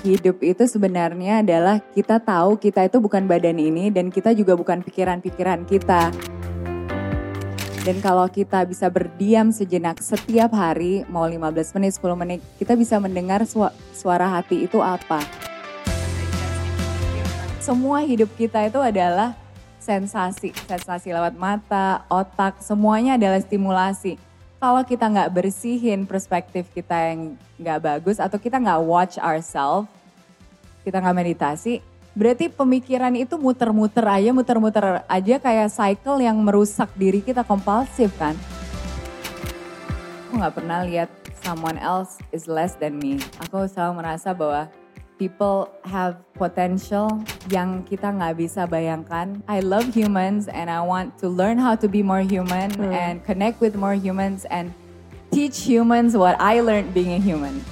hidup itu sebenarnya adalah kita tahu kita itu bukan badan ini dan kita juga bukan pikiran-pikiran kita. Dan kalau kita bisa berdiam sejenak setiap hari, mau 15 menit, 10 menit, kita bisa mendengar suara hati itu apa. Semua hidup kita itu adalah sensasi, sensasi lewat mata, otak, semuanya adalah stimulasi kalau kita nggak bersihin perspektif kita yang nggak bagus atau kita nggak watch ourselves, kita nggak meditasi, berarti pemikiran itu muter-muter aja, muter-muter aja kayak cycle yang merusak diri kita kompulsif kan. Aku nggak pernah lihat someone else is less than me. Aku selalu merasa bahwa people have potential yang kita nggak bisa bayangkan. I love humans and I want to learn how to be more human hmm. and connect with more humans and teach humans what I learned being a human.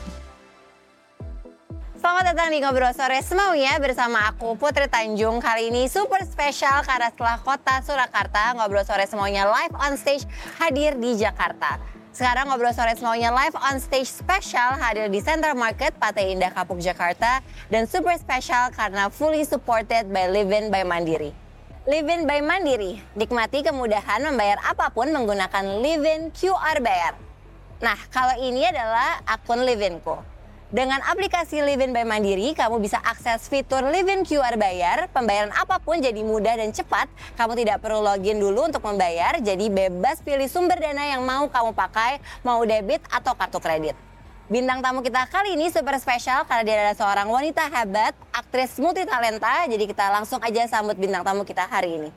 Selamat datang di Ngobrol Sore Semaunya bersama aku Putri Tanjung. Kali ini super spesial karena setelah kota Surakarta, Ngobrol Sore Semaunya live on stage hadir di Jakarta. Sekarang ngobrol sore semuanya live on stage special hadir di Center Market Pantai Indah Kapuk Jakarta dan super special karena fully supported by Livin by Mandiri. Livin by Mandiri, nikmati kemudahan membayar apa pun menggunakan Livin QR Bayar. Nah, kalau ini adalah akun Livinku. Dengan aplikasi Livin by Mandiri, kamu bisa akses fitur Livin QR bayar. Pembayaran apa pun jadi mudah dan cepat. Kamu tidak perlu login dulu untuk membayar, jadi bebas pilih sumber dana yang mau kamu pakai, mau debit atau kartu kredit. Bintang tamu kita kali ini super spesial karena dia adalah seorang wanita hebat, aktris multi talenta. Jadi kita langsung aja sambut bintang tamu kita hari ini.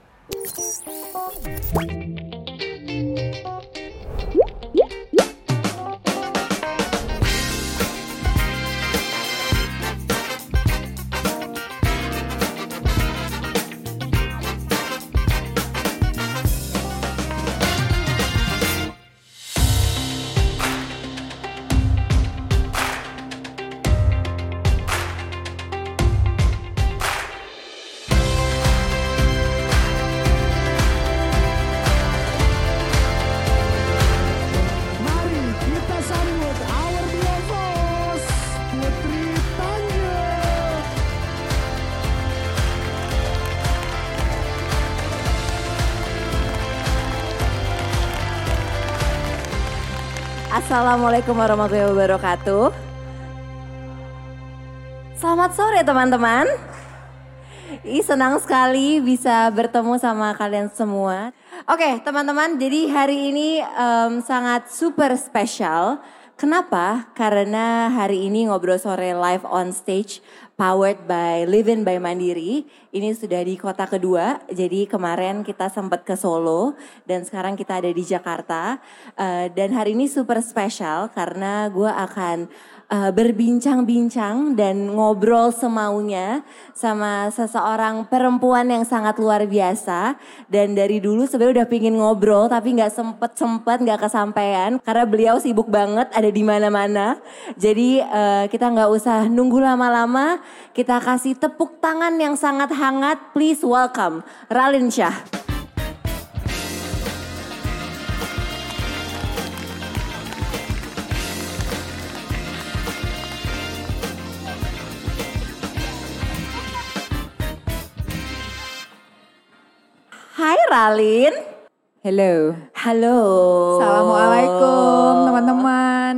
Assalamualaikum warahmatullahi wabarakatuh. Selamat sore teman-teman. Ih senang sekali bisa bertemu sama kalian semua. Oke teman-teman, jadi hari ini um, sangat super spesial. Kenapa? Karena hari ini ngobrol sore live on stage powered by Livin by Mandiri. Ini sudah di kota kedua. Jadi kemarin kita sempat ke Solo dan sekarang kita ada di Jakarta. Uh, dan hari ini super spesial karena gue akan uh, berbincang-bincang dan ngobrol semaunya sama seseorang perempuan yang sangat luar biasa. Dan dari dulu sebenarnya udah pingin ngobrol tapi nggak sempet sempet nggak kesampaian. Karena beliau sibuk banget ada di mana-mana. Jadi uh, kita nggak usah nunggu lama-lama. Kita kasih tepuk tangan yang sangat hangat. Please welcome Ralin Syah. Hai Ralin. Halo. Halo. Assalamualaikum teman-teman.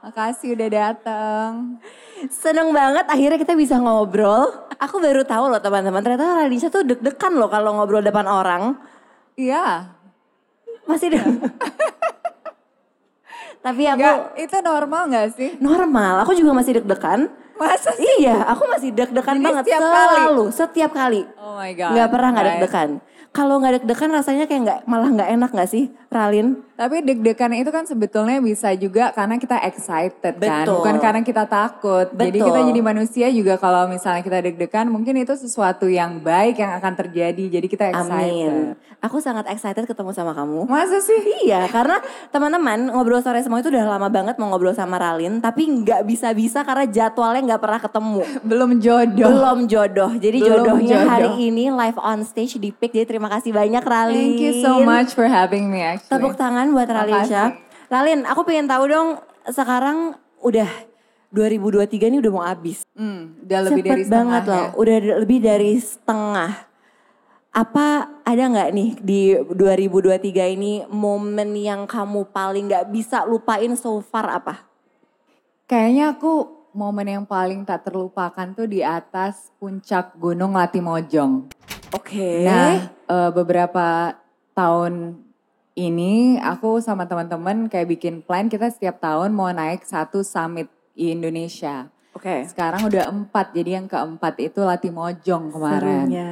Makasih udah datang. Seneng banget akhirnya kita bisa ngobrol. Aku baru tahu loh teman-teman, ternyata Ralisha tuh deg-degan loh kalau ngobrol depan orang. Iya. Masih deg Tapi aku itu normal gak sih? Normal, aku juga masih deg-degan. Masa sih? Iya, aku masih deg-degan banget setiap selalu, kali. setiap kali. Oh my god. Gak pernah gak deg-degan kalau nggak deg-degan rasanya kayak nggak malah nggak enak nggak sih, Ralin? Tapi deg-degan itu kan sebetulnya bisa juga karena kita excited kan, Betul. bukan karena kita takut. Betul. Jadi kita jadi manusia juga kalau misalnya kita deg-degan, mungkin itu sesuatu yang baik yang akan terjadi. Jadi kita excited. Amin. Aku sangat excited ketemu sama kamu. Masa sih? Iya, karena teman-teman ngobrol sore semua itu udah lama banget mau ngobrol sama Ralin, tapi nggak bisa-bisa karena jadwalnya nggak pernah ketemu. Belum jodoh. Belum jodoh. Jadi Belum jodohnya jodoh. hari ini live on stage di Pick. Jadi terima kasih banyak Ralin. Thank you so much for having me actually. Tepuk tangan buat Ralin Makasih. Ralin, aku pengen tahu dong sekarang udah 2023 ini udah mau habis. Hmm, udah lebih dari Cepet banget setengah loh, ya. udah lebih dari setengah. Apa ada nggak nih di 2023 ini momen yang kamu paling nggak bisa lupain so far apa? Kayaknya aku momen yang paling tak terlupakan tuh di atas puncak Gunung Latimojong. Oke. Nah, eh, beberapa tahun ini aku sama teman-teman kayak bikin plan kita setiap tahun mau naik satu summit di Indonesia. Oke. Sekarang udah empat, jadi yang keempat itu Latimojong kemarin. Serunya.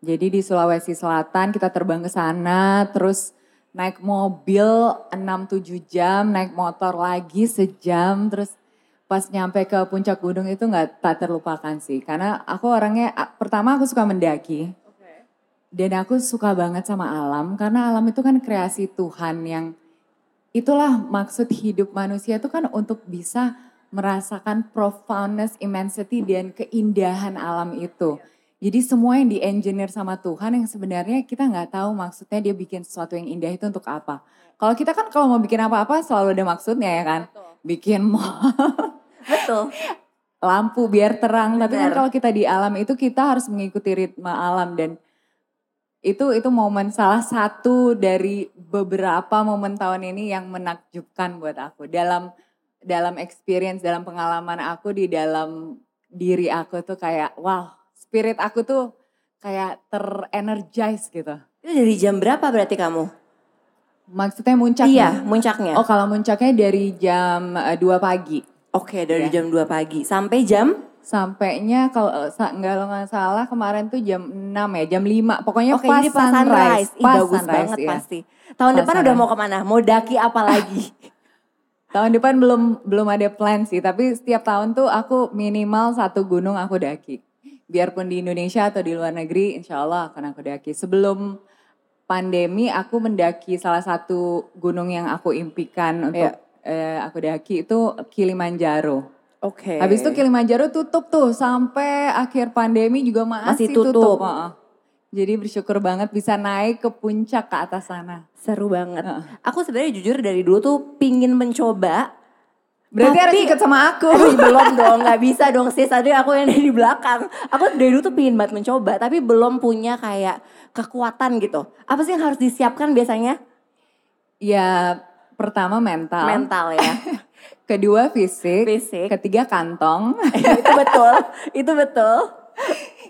Jadi di Sulawesi Selatan kita terbang ke sana, terus naik mobil 6-7 jam, naik motor lagi sejam, terus pas nyampe ke puncak gunung itu nggak tak terlupakan sih. Karena aku orangnya, pertama aku suka mendaki, dan aku suka banget sama alam, karena alam itu kan kreasi Tuhan yang itulah maksud hidup manusia itu kan untuk bisa merasakan profoundness, immensity, dan keindahan alam itu. Jadi semua yang di-engineer sama Tuhan yang sebenarnya kita nggak tahu maksudnya dia bikin sesuatu yang indah itu untuk apa. Kalau kita kan kalau mau bikin apa-apa selalu ada maksudnya ya kan. Bikin mall, Betul. lampu biar terang. Tapi kan Benar. kalau kita di alam itu kita harus mengikuti ritme alam dan itu itu momen salah satu dari beberapa momen tahun ini yang menakjubkan buat aku dalam dalam experience dalam pengalaman aku di dalam diri aku tuh kayak wow spirit aku tuh kayak terenergize gitu Itu dari jam berapa berarti kamu? maksudnya muncak Iya, muncaknya. oh kalau muncaknya dari jam eh, 2 pagi Oke, dari Ya. jam 2 pagi sampai jam sampainya kalau eh, sa- nggak lo nggak salah kemarin tuh jam 6 ya jam 5 pokoknya Oke, pas pas sunrise. sunrise Ih, pas bagus sunrise, banget iya. pasti. Tahun Pas depan udah sunrise. mau ke mana? Mau daki apa lagi? Tahun depan belum belum ada plan sih, tapi setiap tahun tuh aku minimal satu gunung aku daki. Biarpun di Indonesia atau di luar negeri, insya Allah akan aku daki. Sebelum pandemi, aku mendaki salah satu gunung yang aku impikan untuk eh, aku daki itu Kilimanjaro. Oke. Habis itu Kilimanjaro tutup tuh sampai akhir pandemi juga masih, Masih tutup. Heeh. Jadi bersyukur banget bisa naik ke puncak ke atas sana. Seru banget. Heeh. Aku sebenarnya jujur dari dulu tuh pingin mencoba. Berarti harus Tapi- ikut sama aku. Aduh belum dong, nggak bisa dong sis. Tadi aku yang di belakang. Aku dari dulu tuh pingin banget mencoba, tapi belum punya kayak kekuatan gitu. Apa sih yang harus disiapkan biasanya? Ya pertama mental, Mental ya. kedua fisik, Fisik. ketiga kantong. itu betul, itu betul.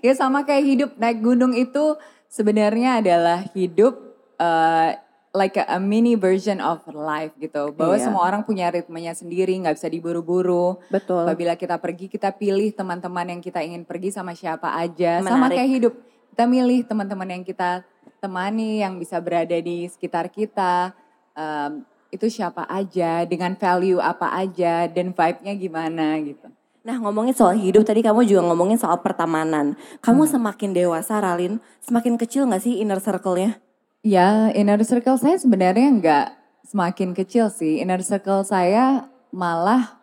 ya sama kayak hidup naik gunung itu sebenarnya adalah hidup uh, like a, a mini version of life gitu. Bahwa Iya. semua orang punya ritmenya sendiri, nggak bisa diburu-buru. Betul. Apabila kita pergi, kita pilih teman-teman yang kita ingin pergi sama siapa aja. Sama Menarik. kayak hidup, kita milih teman-teman yang kita temani, yang bisa berada di sekitar kita. Um, itu siapa aja, dengan value apa aja, dan vibe-nya gimana gitu. Nah ngomongin soal hidup tadi kamu juga ngomongin soal pertemanan. Kamu semakin dewasa Ralin, semakin kecil gak sih inner circle-nya? Ya, inner circle saya sebenarnya nggak semakin kecil sih. Inner circle saya malah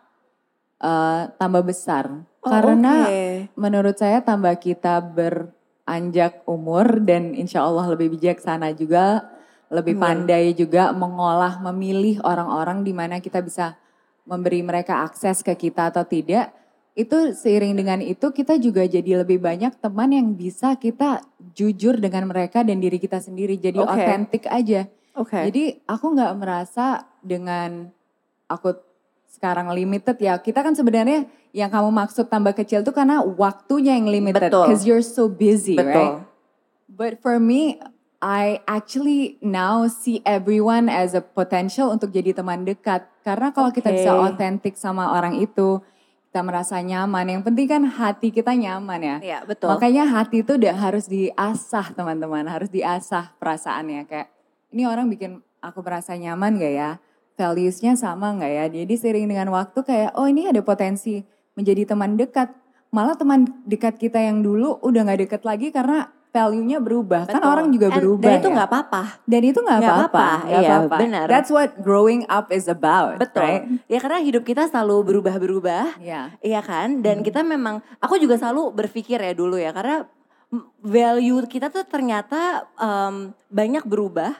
eh, tambah besar. Oh, Karena oke. menurut saya tambah kita beranjak umur dan insya Allah lebih bijaksana juga, lebih Amin. pandai juga mengolah, memilih orang-orang di mana kita bisa memberi mereka akses ke kita atau tidak. Itu seiring dengan itu kita juga jadi lebih banyak teman yang bisa kita jujur dengan mereka dan diri kita sendiri. Jadi otentik aja. Oke. Jadi aku nggak merasa dengan aku sekarang limited ya. Kita kan sebenarnya yang kamu maksud tambah kecil tuh karena waktunya yang limited. Betul. Cause you're so busy, right? Betul. But for me, I actually now see everyone as a potential untuk jadi teman dekat. Karena kalau kita Oke. bisa otentik sama orang itu, kita merasa nyaman. Yang penting kan hati kita nyaman ya. Iya betul. Makanya hati itu udah harus diasah teman-teman, harus diasah perasaannya kayak ini orang bikin aku merasa nyaman gak ya? Values-nya sama gak ya? Jadi sering dengan waktu kayak oh ini ada potensi menjadi teman dekat. Malah teman dekat kita yang dulu udah gak deket lagi karena value-nya berubah. Kan Betul. orang juga And- berubah Dan itu ya. nggak apa-apa. Dan itu gak Nggak apa-apa. iya, apa-apa. benar. That's what growing up is about. Betul. right? Ya karena hidup kita selalu berubah-berubah. Ya. Iya kan? Dan kita memang, aku juga selalu berpikir ya dulu ya, karena value kita tuh ternyata em, banyak berubah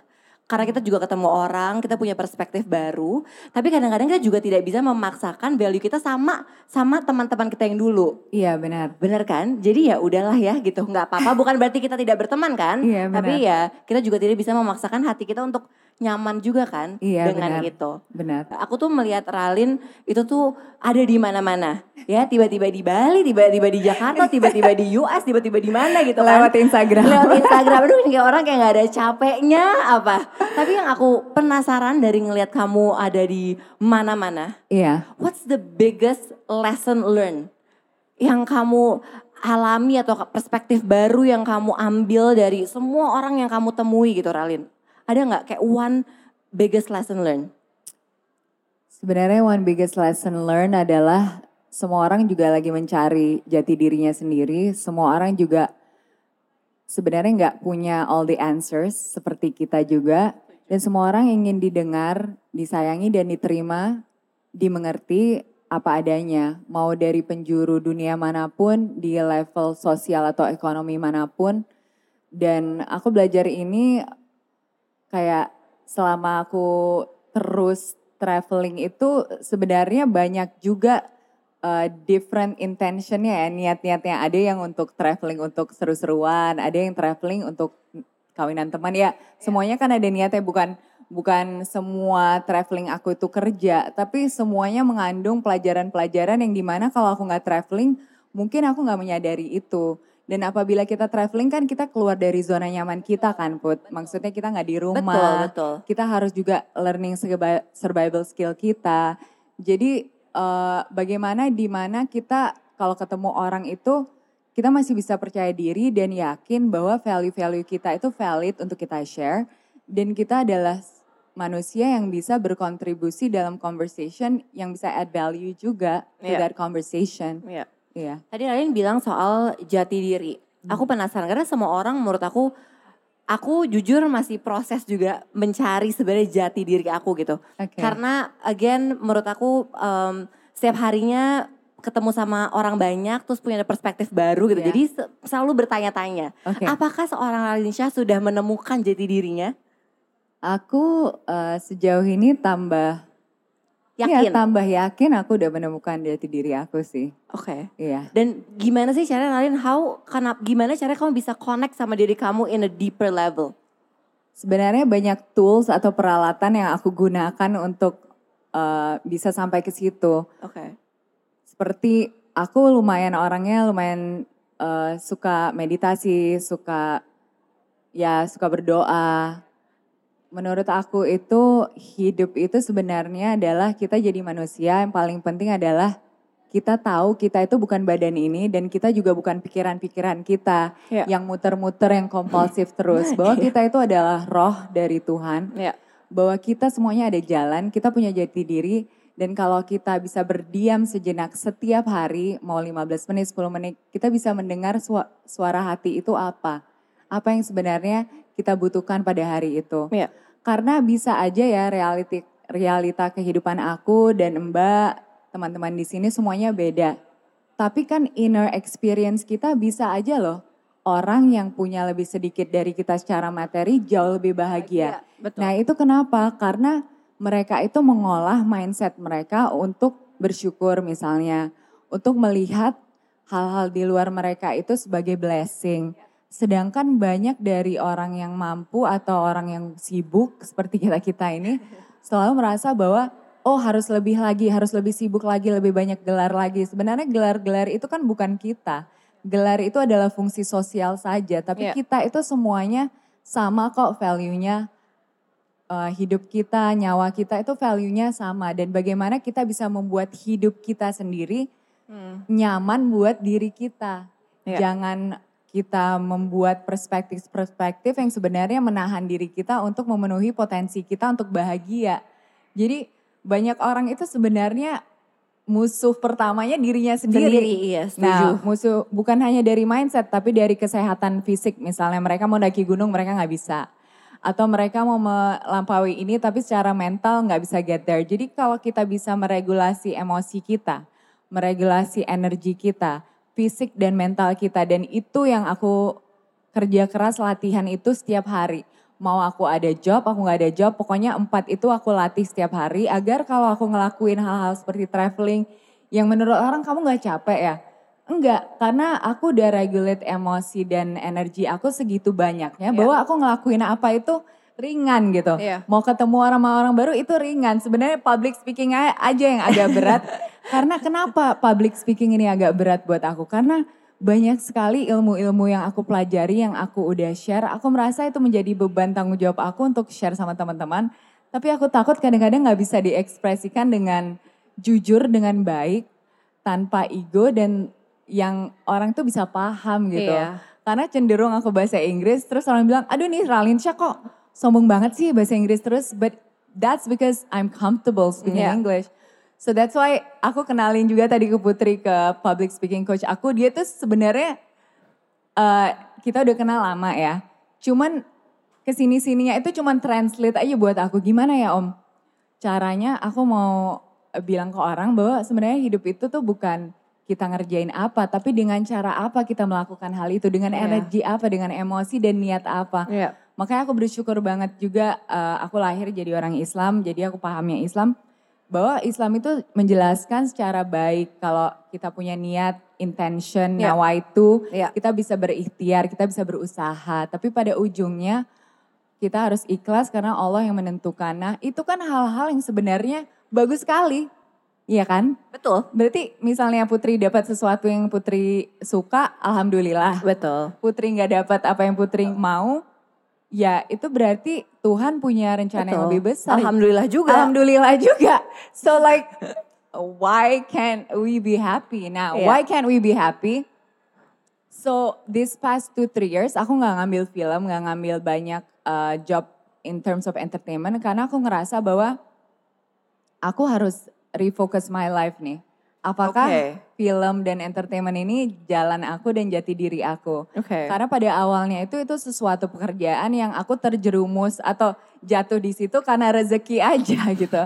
karena kita juga ketemu orang, kita punya perspektif baru, tapi kadang-kadang kita juga tidak bisa memaksakan value kita sama sama teman-teman kita yang dulu. Iya benar. Bener kan? Jadi ya udahlah ya gitu, nggak apa-apa. Bukan berarti kita tidak berteman kan? Iya, benar. Tapi ya kita juga tidak bisa memaksakan hati kita untuk nyaman juga kan Iya, dengan benar. itu. Benar. Aku tuh melihat Ralin itu tuh ada di mana-mana. Ya, tiba-tiba di Bali, tiba-tiba di Jakarta, tiba-tiba di US, tiba-tiba di mana gitu kan. Lewat Instagram. Lewat Instagram. Aduh, kayak orang kayak nggak ada capeknya apa. Tapi yang aku penasaran dari ngelihat kamu ada di mana-mana. Iya. What's the biggest lesson learned yang kamu alami atau perspektif baru yang kamu ambil dari semua orang yang kamu temui gitu Ralin? Ada nggak kayak one biggest lesson learned? Sebenarnya one biggest lesson learned adalah semua orang juga lagi mencari jati dirinya sendiri. Semua orang juga sebenarnya nggak punya all the answers seperti kita juga. Dan semua orang ingin didengar, disayangi dan diterima, dimengerti apa adanya. Mau dari penjuru dunia mana pun, di level sosial atau ekonomi mana pun. Dan aku belajar ini kayak selama aku terus traveling itu sebenarnya banyak juga uh, different intentionnya ya niat-niatnya. Ada yang untuk traveling untuk seru-seruan ada yang traveling untuk kawinan teman. Ya semuanya kan ada niatnya. Bukan bukan semua traveling aku itu kerja tapi semuanya mengandung pelajaran-pelajaran yang di mana kalau aku nggak traveling mungkin aku nggak menyadari itu dan apabila kita traveling kan kita keluar dari zona nyaman kita kan Put. Maksudnya kita nggak di rumah. Betul, betul. Kita harus juga learning survi- survival skill kita. Jadi eh, bagaimana di mana kita kalau ketemu orang itu kita masih bisa percaya diri dan yakin bahwa value-value kita itu valid untuk kita share dan kita adalah manusia yang bisa berkontribusi dalam conversation yang bisa add value juga to Iya. that conversation. Iya. Iya. Tadi Ralin bilang soal jati diri. Aku penasaran karena semua orang menurut aku aku jujur masih proses juga mencari sebenarnya jati diri aku gitu. Oke. Karena again menurut aku em, setiap harinya ketemu sama orang banyak terus punya perspektif baru gitu. Iya. Jadi se- selalu bertanya-tanya, Oke. apakah seorang Ralin Syah sudah menemukan jati dirinya? Aku eh, sejauh ini tambah Yakin? ya, tambah yakin aku udah menemukan jati diri aku sih. Oke. Iya. Dan gimana sih caranya Ralin how kenapa gimana cara kamu bisa connect sama diri kamu in a deeper level? Sebenarnya banyak tools atau peralatan yang aku gunakan untuk eh, bisa sampai ke situ. Oke. Seperti aku lumayan orangnya lumayan eh, suka meditasi, suka ya suka berdoa. Menurut aku itu hidup itu sebenarnya adalah kita jadi manusia yang paling penting adalah kita tahu kita itu bukan badan ini dan kita juga bukan pikiran-pikiran kita Iya. yang muter-muter yang kompulsif terus bahwa kita itu adalah roh dari Tuhan Ya. bahwa kita semuanya ada jalan, kita punya jati diri dan kalau kita bisa berdiam sejenak setiap hari mau 15 menit, 10 menit, kita bisa mendengar sua- suara hati itu apa. Apa yang sebenarnya kita butuhkan pada hari itu. Iya. Karena bisa aja ya realiti, realita kehidupan aku dan Mbak, teman-teman di sini semuanya beda. Tapi kan inner experience kita bisa aja loh. Orang yang punya lebih sedikit dari kita secara materi jauh lebih bahagia. Betul. Nah itu kenapa? Karena mereka itu mengolah mindset mereka untuk bersyukur misalnya. Untuk melihat hal-hal di luar mereka itu sebagai blessing. Sedangkan banyak dari orang yang mampu atau orang yang sibuk seperti kita-kita ini selalu merasa bahwa oh harus lebih lagi, harus lebih sibuk lagi, lebih banyak gelar lagi. Sebenarnya gelar-gelar itu kan bukan kita. Gelar itu adalah fungsi sosial saja, tapi Iya. kita itu semuanya sama kok value-nya. Eh, hidup kita, nyawa kita itu value-nya sama dan bagaimana kita bisa membuat hidup kita sendiri Hmm. nyaman buat diri kita. Iya. Jangan kita membuat perspektif-perspektif yang sebenarnya menahan diri kita untuk memenuhi potensi kita untuk bahagia. Jadi banyak orang itu sebenarnya musuh pertamanya dirinya sendiri. Sendiri, iya, setuju. Nah, musuh bukan hanya dari mindset tapi dari kesehatan fisik. Misalnya mereka mau daki gunung mereka nggak bisa. Atau mereka mau melampaui ini tapi secara mental nggak bisa get there. Jadi kalau kita bisa meregulasi emosi kita, meregulasi energi kita, fisik dan mental kita dan itu yang aku kerja keras latihan itu setiap hari. mau aku ada job, aku nggak ada job, pokoknya empat itu aku latih setiap hari agar kalau aku ngelakuin hal-hal seperti traveling yang menurut orang kamu nggak capek ya? Enggak, karena aku udah regulate emosi dan energi aku segitu banyaknya bahwa aku ngelakuin apa itu ringan gitu. Iya. Mau ketemu orang sama orang baru itu ringan. Sebenarnya public speaking aja yang agak berat. karena kenapa public speaking ini agak berat buat aku? Karena banyak sekali ilmu-ilmu yang aku pelajari, yang aku udah share. Aku merasa itu menjadi beban tanggung jawab aku untuk share sama teman-teman. Tapi aku takut kadang-kadang nggak bisa diekspresikan dengan jujur, dengan baik, tanpa ego dan yang orang tuh bisa paham gitu. Iya. Karena cenderung aku bahasa Inggris, terus orang bilang, aduh nih Ralinsya kok sombong banget sih bahasa Inggris terus. But that's because I'm comfortable speaking Iya. English. So that's why aku kenalin juga tadi ke Putri ke public speaking coach aku. Dia tuh sebenarnya eh, kita udah kenal lama ya. Cuman ke sini sininya itu cuman translate aja buat aku. Gimana ya Om? Caranya aku mau bilang ke orang bahwa sebenarnya hidup itu tuh bukan kita ngerjain apa, tapi dengan cara apa kita melakukan hal itu, dengan Iya. energi apa, dengan emosi dan niat apa. Iya. Makanya aku bersyukur banget juga eh, aku lahir jadi orang Islam, jadi aku pahamnya Islam bahwa Islam itu menjelaskan secara baik kalau kita punya niat, intention, Ya. nawaitu, Ya. kita bisa berikhtiar, kita bisa berusaha. Tapi pada ujungnya kita harus ikhlas karena Allah yang menentukan. Nah itu kan hal-hal yang sebenarnya bagus sekali. Iya kan? Betul. Berarti misalnya Putri dapat sesuatu yang Putri suka, Alhamdulillah. Betul. Putri nggak dapat apa yang Putri mau, ya itu berarti Tuhan punya rencana yang Betul. lebih besar. Alhamdulillah juga. Alhamdulillah juga. So like, why can't we be happy? Now, Iya. why can't we be happy? So this past two three years, aku nggak ngambil film, nggak ngambil banyak uh, job in terms of entertainment karena aku ngerasa bahwa aku harus refocus my life nih. Apakah Oke. Film dan entertainment ini jalan aku dan jati diri aku? Oke. Karena pada awalnya itu itu sesuatu pekerjaan yang aku terjerumus atau jatuh di situ karena rezeki aja gitu.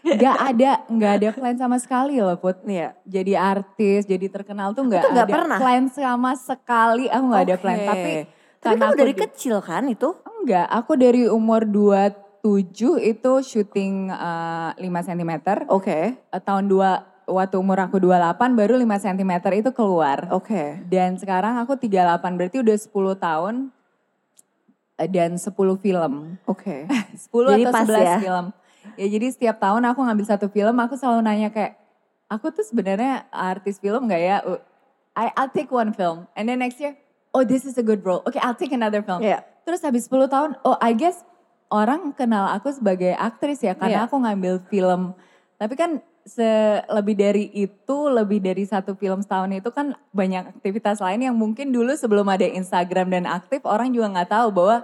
Gak ada nggak ada plan sama sekali loh Put. Iya. Jadi artis, jadi terkenal tuh nggak Itu nggak ada pernah? plan sama sekali. Aku nggak ada plan. Tapi Tapi kamu aku dari ju- kecil kan itu? enggak, aku dari umur 27 itu syuting eh, 5 cm. Oke. Eh, tahun 2 waktu umur aku 28 baru 5 cm itu keluar. Oke. Dan sekarang aku 38 berarti udah 10 tahun eh, dan 10 film. Oke. 10 Jadi atau pas 11 ya? film. Ya jadi setiap tahun aku ngambil satu film aku selalu nanya kayak aku tuh sebenarnya artis film gak ya? I, I'll take one film and then next year oh this is a good role. Okay I'll take another film. Iya. Terus habis 10 tahun oh I guess orang kenal aku sebagai aktris ya karena Iya. aku ngambil film. Tapi kan se- lebih dari itu, lebih dari satu film setahun itu kan banyak aktivitas lain yang mungkin dulu sebelum ada Instagram dan aktif orang juga nggak tahu bahwa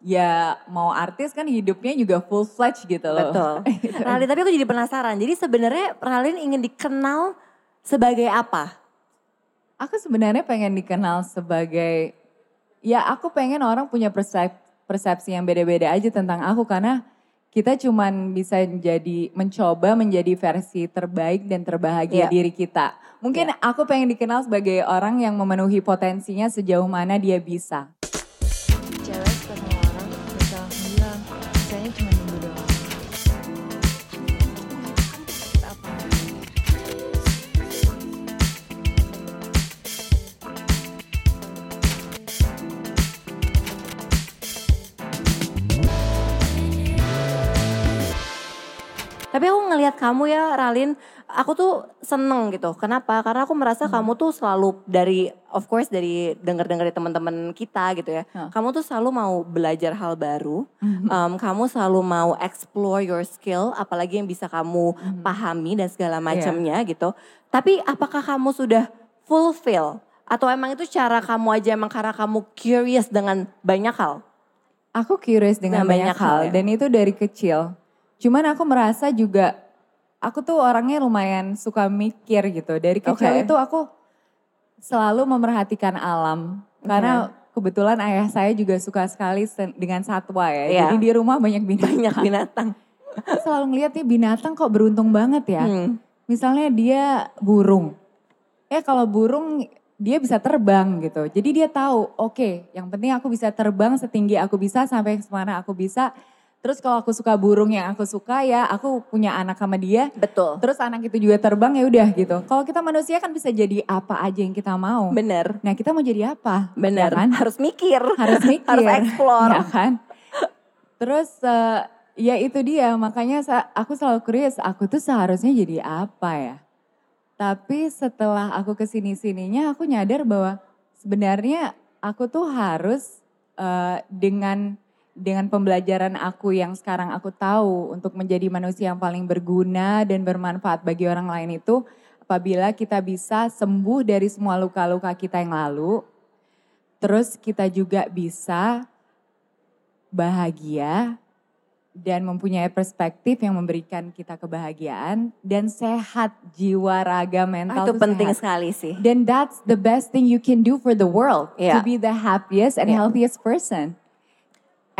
ya mau artis kan hidupnya juga full fledged gitu loh. Betul. Ralin, tapi aku jadi penasaran. Jadi sebenarnya Ralin ingin dikenal sebagai apa? Aku sebenarnya pengen dikenal sebagai ya aku pengen orang punya persep- persepsi yang beda-beda aja tentang aku karena kita cuman bisa jadi mencoba menjadi versi terbaik dan terbahagia Iya. diri kita. Mungkin aku pengen dikenal sebagai orang yang memenuhi potensinya sejauh mana dia bisa. Tapi aku ngelihat kamu ya Ralin, aku tuh seneng gitu. Kenapa? Karena aku merasa kamu tuh selalu dari, of course dari denger-denger dari teman-teman kita gitu ya. Hah. Kamu tuh selalu mau belajar hal baru. Em, kamu selalu mau explore your skill, apalagi yang bisa kamu pahami dan segala macamnya gitu. Tapi apakah kamu sudah fulfill? Atau emang itu cara kamu aja emang karena kamu curious dengan banyak hal? Aku curious dengan Dengan banyak, banyak hal hal ya? dan itu dari kecil. Cuman aku merasa juga aku tuh orangnya lumayan suka mikir gitu. Dari kecil Oke. itu aku selalu memerhatikan alam. Karena kebetulan ayah saya juga suka sekali dengan satwa ya. Iya. Jadi di rumah banyak binatang. Banyak binatang. Selalu ngeliat nih binatang kok beruntung banget ya. Hmm. Misalnya dia burung. Ya kalau burung dia bisa terbang gitu. Jadi dia tahu, oke, yang penting aku bisa terbang setinggi aku bisa sampai semana aku bisa. Terus kalau aku suka burung yang aku suka ya, aku punya anak sama dia. Betul. Terus anak itu juga terbang ya udah gitu. Kalau kita manusia kan bisa jadi apa aja yang kita mau. Bener. Nah kita mau jadi apa? Bener. Ya kan? Harus mikir. Harus mikir. Harus explore. Ya kan? Terus eh, ya itu dia, makanya aku selalu curious, aku tuh seharusnya jadi apa ya? Tapi setelah aku ke sini sininya aku nyadar bahwa sebenarnya aku tuh harus eh, dengan dengan pembelajaran aku yang sekarang aku tahu untuk menjadi manusia yang paling berguna dan bermanfaat bagi orang lain itu apabila kita bisa sembuh dari semua luka-luka kita yang lalu, terus kita juga bisa bahagia dan mempunyai perspektif yang memberikan kita kebahagiaan dan sehat jiwa raga mental Ah, itu penting sehat. sekali sih. Then that's the best thing you can do for the world Iya. to be the happiest and Iya. healthiest person.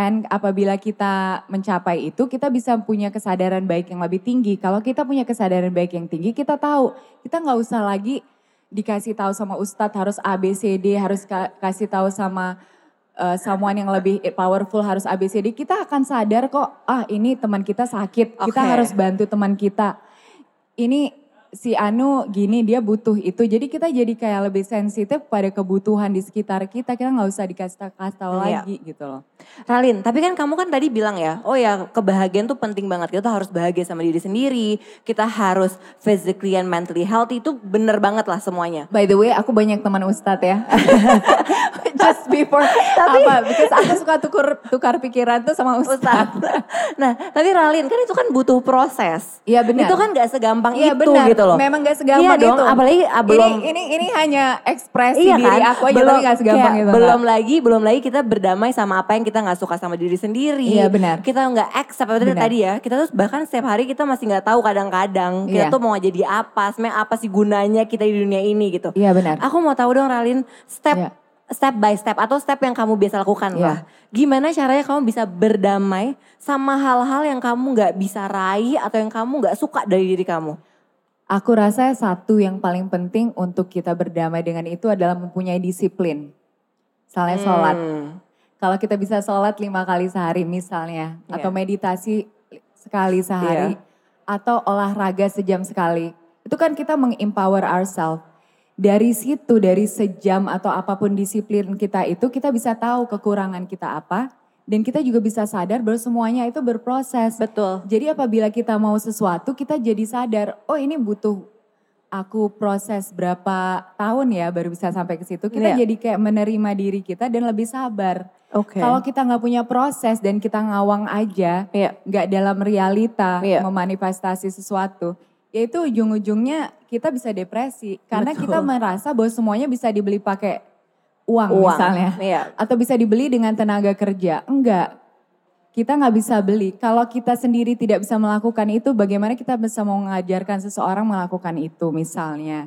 And apabila kita mencapai itu, kita bisa punya kesadaran baik yang lebih tinggi. Kalau kita punya kesadaran baik yang tinggi, kita tahu kita nggak usah lagi dikasih tahu sama ustadz harus ABCD, harus ka- kasih tahu sama uh, someone yang lebih powerful harus ABCD. Kita akan sadar kok, ah ini teman kita sakit, kita Oke. harus bantu teman kita. Ini si Anu gini dia butuh itu. Jadi kita jadi kayak lebih sensitif pada kebutuhan di sekitar kita. Kita nggak usah dikasih ta- kasih tahu Iya. lagi gitu loh. Ralin, tapi kan kamu kan tadi bilang ya, oh ya kebahagiaan tuh penting banget. Kita tuh harus bahagia sama diri sendiri, kita harus physically and mentally healthy itu bener banget lah semuanya. By the way, aku banyak teman ustadz ya. Just before apa? Because aku suka tukur tukar pikiran tuh sama Ustaz. ustadz. nah, tapi Ralin kan itu kan butuh proses. Iya, benar. Itu kan gak segampang Iya itu benar, gitu loh. memang gak segampang iya dong, itu. apalagi ah, belum Ini, ini, ini hanya ekspresi Iya diri kan? aku aja tapi gak segampang kayak itu. Belum Kak. lagi, belum lagi kita berdamai sama apa yang kita nggak suka sama diri sendiri. Iya, benar. Kita nggak accept apa Benar. tadi ya. Kita tuh bahkan setiap hari kita masih nggak tahu kadang-kadang kita Iya. tuh mau jadi apa, sebenarnya apa sih gunanya kita di dunia ini gitu. Iya benar. Aku mau tahu dong Ralin, step Iya. step by step atau step yang kamu biasa lakukan Iya. lah. Gimana caranya kamu bisa berdamai sama hal-hal yang kamu nggak bisa raih atau yang kamu nggak suka dari diri kamu? Aku rasa satu yang paling penting untuk kita berdamai dengan itu adalah mempunyai disiplin. Misalnya sholat. Hmm. Kalau kita bisa sholat lima kali sehari misalnya. Iya. Atau meditasi sekali sehari. Atau olahraga sejam sekali. Itu kan kita meng-empower ourselves. Dari situ, dari sejam atau apa pun disiplin kita itu, kita bisa tahu kekurangan kita apa. Dan kita juga bisa sadar bahwa semuanya itu berproses. Betul. Jadi apabila kita mau sesuatu, kita jadi sadar, oh ini butuh aku proses berapa tahun ya baru bisa sampai ke situ. Kita Iya. jadi kayak menerima diri kita dan lebih sabar. Oke. Kalau kita nggak punya proses dan kita ngawang aja, Iya. nggak dalam realita Iya. memanifestasi sesuatu, ya itu ujung-ujungnya kita bisa depresi karena Betul. kita merasa bahwa semuanya bisa dibeli pakai uang, Uang. misalnya Iya. atau bisa dibeli dengan tenaga kerja. Enggak. Kita nggak bisa beli. Kalau kita sendiri tidak bisa melakukan itu, bagaimana kita bisa mau mengajarkan seseorang melakukan itu misalnya.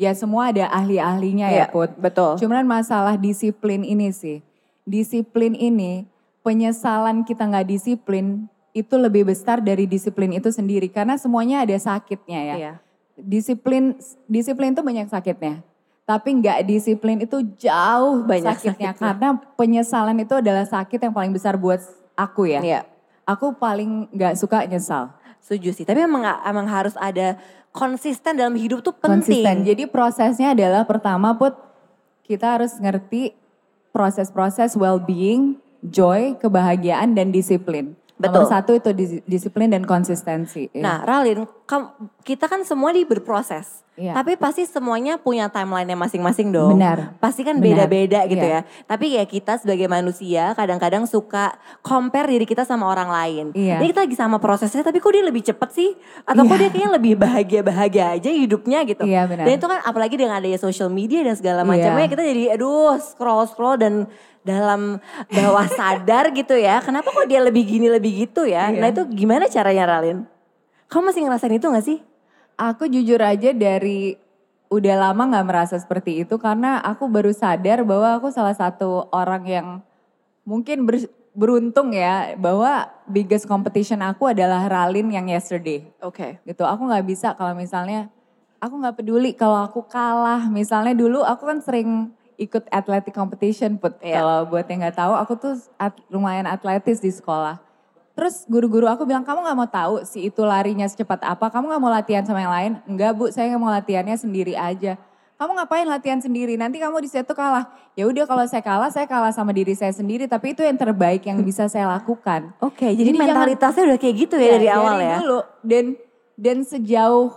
Ya semua ada ahli-ahlinya Iya, ya Put. betul. Cuman masalah disiplin ini sih. Disiplin ini, penyesalan kita nggak disiplin, itu lebih besar dari disiplin itu sendiri. Karena semuanya ada sakitnya ya Iya. disiplin disiplin itu banyak sakitnya. Tapi nggak disiplin itu jauh Banyak sakitnya. sakitnya, karena penyesalan itu adalah sakit yang paling besar buat aku ya. Iya. Aku paling nggak suka nyesal. Setuju sih. Tapi emang emang harus ada konsisten dalam hidup tuh penting. Konsisten. Jadi prosesnya adalah pertama put kita harus ngerti proses-proses well-being, joy, kebahagiaan dan disiplin. Betul. Nomor satu itu dis- disiplin dan konsistensi. ya. Nah, Ralin, kita kan semua di berproses. Iya. Tapi pasti semuanya punya timeline-nya masing-masing dong. Benar. Pasti kan beda-beda gitu Iya. ya. Tapi ya kita sebagai manusia kadang-kadang suka compare diri kita sama orang lain. Iya. Jadi kita lagi sama prosesnya tapi kok dia lebih cepet sih? Atau kok Iya. dia kayaknya lebih bahagia-bahagia aja hidupnya gitu. Iya, benar. Dan itu kan apalagi dengan adanya social media dan segala macamnya kita jadi aduh scroll-scroll dan dalam bawah sadar gitu ya. Kenapa kok dia lebih gini lebih gitu ya? Iya. Nah itu gimana caranya Ralin? Kamu masih ngerasain itu gak sih? Aku jujur aja dari udah lama nggak merasa seperti itu karena aku baru sadar bahwa aku salah satu orang yang mungkin ber- beruntung ya bahwa biggest competition aku adalah Ralin yang yesterday Oke. gitu. Aku nggak bisa kalau misalnya aku nggak peduli kalau aku kalah. Misalnya dulu aku kan sering ikut athletic competition put. Iya. Kalau buat yang nggak tahu, aku tuh at- lumayan atletis di sekolah. Terus guru-guru aku bilang, kamu nggak mau tahu si itu larinya secepat apa? Kamu nggak mau latihan sama yang lain? Enggak bu, saya nggak mau latihannya sendiri aja. Kamu ngapain latihan sendiri? Nanti kamu di situ kalah. Ya udah kalau saya kalah, saya kalah sama diri saya sendiri. Tapi itu yang terbaik yang bisa saya lakukan. Oke, jadi, Jadi jangan- mentalitasnya udah kayak gitu ya, dari awal ya. dulu dan dan sejauh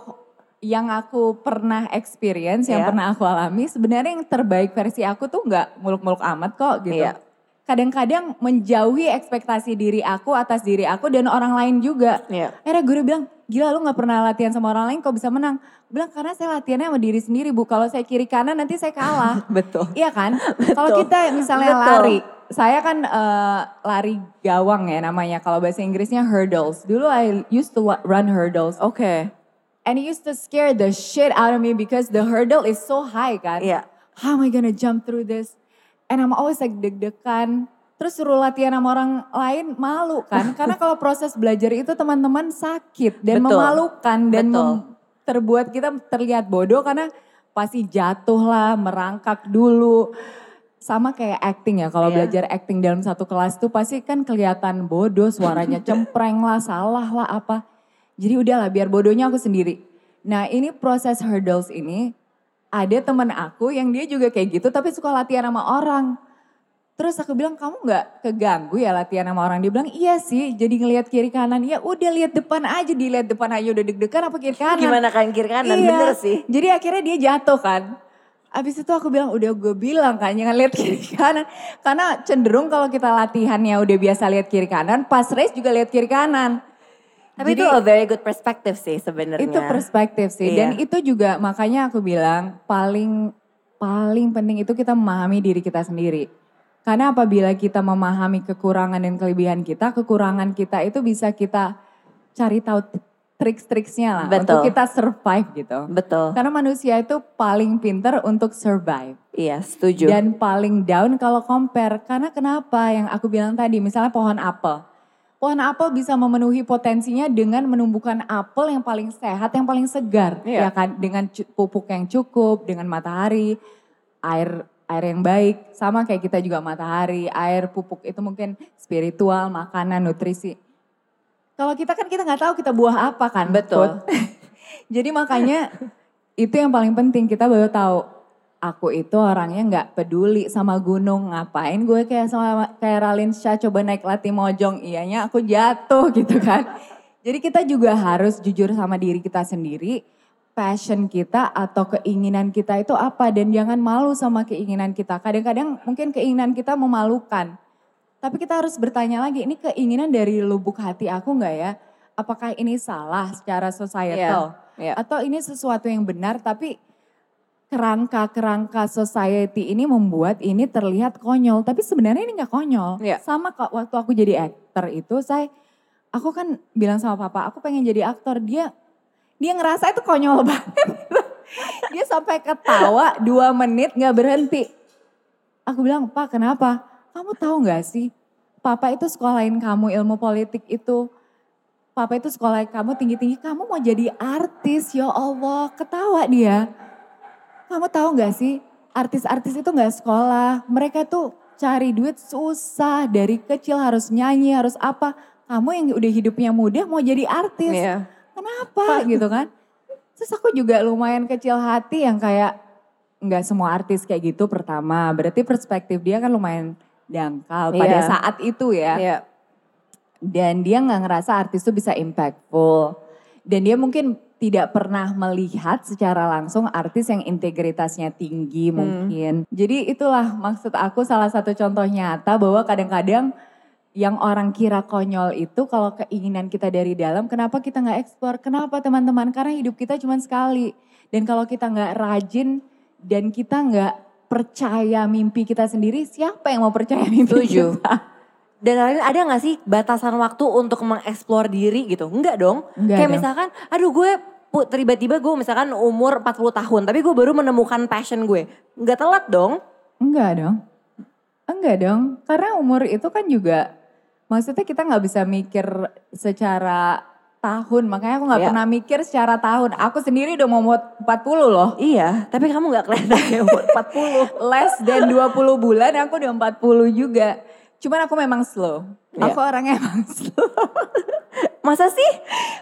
yang aku pernah experience, yang Iya. pernah aku alami, sebenarnya yang terbaik versi aku tuh nggak muluk-muluk amat kok gitu. Iya. Kadang-kadang menjauhi ekspektasi diri aku atas diri aku dan orang lain juga. Iya. Akhirnya guru bilang, gila lu gak pernah latihan sama orang lain kok bisa menang. Bilang, karena saya latihannya sama diri sendiri bu. Kalau saya kiri kanan nanti saya kalah. Betul. Iya kan? Kalau kita misalnya Betul. lari, saya kan eh, lari gawang ya namanya. Kalau bahasa Inggrisnya hurdles. Dulu I used to run hurdles. Oke. And it used to scare the shit out of me because the hurdle is so high kan. Iya. How am I gonna jump through this? And I'm always like deg-degan. Terus suruh latihan sama orang lain malu kan. Karena kalau proses belajar itu teman-teman sakit dan Betul. memalukan. Dan Betul. mem- terbuat kita terlihat bodoh karena pasti jatuh lah, merangkak dulu. Sama kayak acting ya, kalau Iya. belajar acting dalam satu kelas tuh pasti kan kelihatan bodoh, suaranya cempreng lah, salah lah apa. Jadi udahlah biar bodohnya aku sendiri. Nah ini proses hurdles ini, ada teman aku yang dia juga kayak gitu tapi suka latihan sama orang. Terus aku bilang kamu nggak keganggu ya latihan sama orang? Dia bilang iya sih jadi ngelihat kiri kanan. Ya udah lihat depan aja, dilihat depan aja udah deg-degan apa kiri kanan. Gimana kan kiri kanan, Iya. bener sih. Jadi akhirnya dia jatuh kan. Abis itu aku bilang udah gue bilang kan jangan lihat kiri kanan. Karena cenderung kalau kita latihannya udah biasa lihat kiri kanan, pas race juga lihat kiri kanan. Tapi Jadi- itu a very good perspective sih sebenarnya. Itu perspektif sih. Dan Iya. itu juga makanya aku bilang paling paling penting itu kita memahami diri kita sendiri. Karena apabila kita memahami kekurangan dan kelebihan kita, kekurangan kita itu bisa kita cari tahu trik-triksnya lah Betul. untuk kita survive gitu. Betul. Karena manusia itu paling pinter untuk survive. Iya, setuju. Dan paling down kalau compare. Karena kenapa yang aku bilang tadi, misalnya pohon apel. Pohon apel bisa memenuhi potensinya dengan menumbuhkan apel yang paling sehat, yang paling segar. Iya. Ya kan? Dengan pupuk yang cukup, dengan matahari, air air yang baik. Sama kayak kita juga matahari, air, pupuk itu mungkin spiritual, makanan, nutrisi. Kalau kita kan kita nggak tahu kita buah apa kan. Betul. Jadi makanya itu yang paling penting kita baru tahu aku itu orangnya nggak peduli sama gunung ngapain gue kayak sama kayak Ralin Shah coba naik latih mojong? Iyanya aku jatuh gitu kan. Jadi kita juga harus jujur sama diri kita sendiri passion kita atau keinginan kita itu apa? Dan jangan malu sama keinginan kita. Kadang-kadang mungkin keinginan kita memalukan. Tapi kita harus bertanya lagi ini keinginan dari lubuk hati aku nggak ya? Apakah ini salah secara societal? Iya. atau ini sesuatu yang benar tapi kerangka-kerangka society ini membuat ini terlihat konyol. Tapi sebenarnya ini nggak konyol. Iya. sama kok waktu aku jadi aktor itu saya aku kan bilang sama papa aku pengen jadi aktor. Dia dia ngerasa itu konyol banget. Dia sampai ketawa dua menit nggak berhenti. Aku bilang pak kenapa? Kamu tahu nggak sih? Papa itu sekolahin kamu ilmu politik itu. Papa itu sekolah kamu tinggi-tinggi, kamu mau jadi artis, ya Allah, ketawa dia. Kamu tahu nggak sih, artis-artis itu nggak sekolah, mereka tuh cari duit susah, dari kecil harus nyanyi, harus apa. Kamu yang udah hidupnya mudah mau jadi artis, Iya. kenapa gitu kan? Terus aku juga lumayan kecil hati yang kayak nggak semua artis kayak gitu pertama, berarti perspektif dia kan lumayan dangkal pada Iya. saat itu ya Iya. dan dia nggak ngerasa artis itu bisa impactful dan dia mungkin tidak pernah melihat secara langsung artis yang integritasnya tinggi mungkin jadi itulah maksud aku salah satu contoh nyata bahwa kadang-kadang yang orang kira konyol itu kalau keinginan kita dari dalam kenapa kita nggak eksplor kenapa teman-teman karena hidup kita cuma sekali dan kalau kita nggak rajin dan kita nggak percaya mimpi kita sendiri siapa yang mau percaya mimpi Setuju. kita Dan lain ada gak sih batasan waktu untuk mengeksplor diri gitu? Enggak dong. Enggak Kayak dong. misalkan, aduh gue tiba-tiba gue misalkan umur 40 tahun, tapi gue baru menemukan passion gue. Enggak telat dong. Enggak dong. Enggak dong. Karena umur itu kan juga, maksudnya kita nggak bisa mikir secara tahun. Makanya aku nggak Iya. pernah mikir secara tahun. Aku sendiri udah mau 40 loh. Iya, tapi kamu gak kelihatan umur 40. Less than 20 bulan aku udah 40 juga. Cuman aku memang slow. Iya. Aku orangnya emang slow. Masa sih?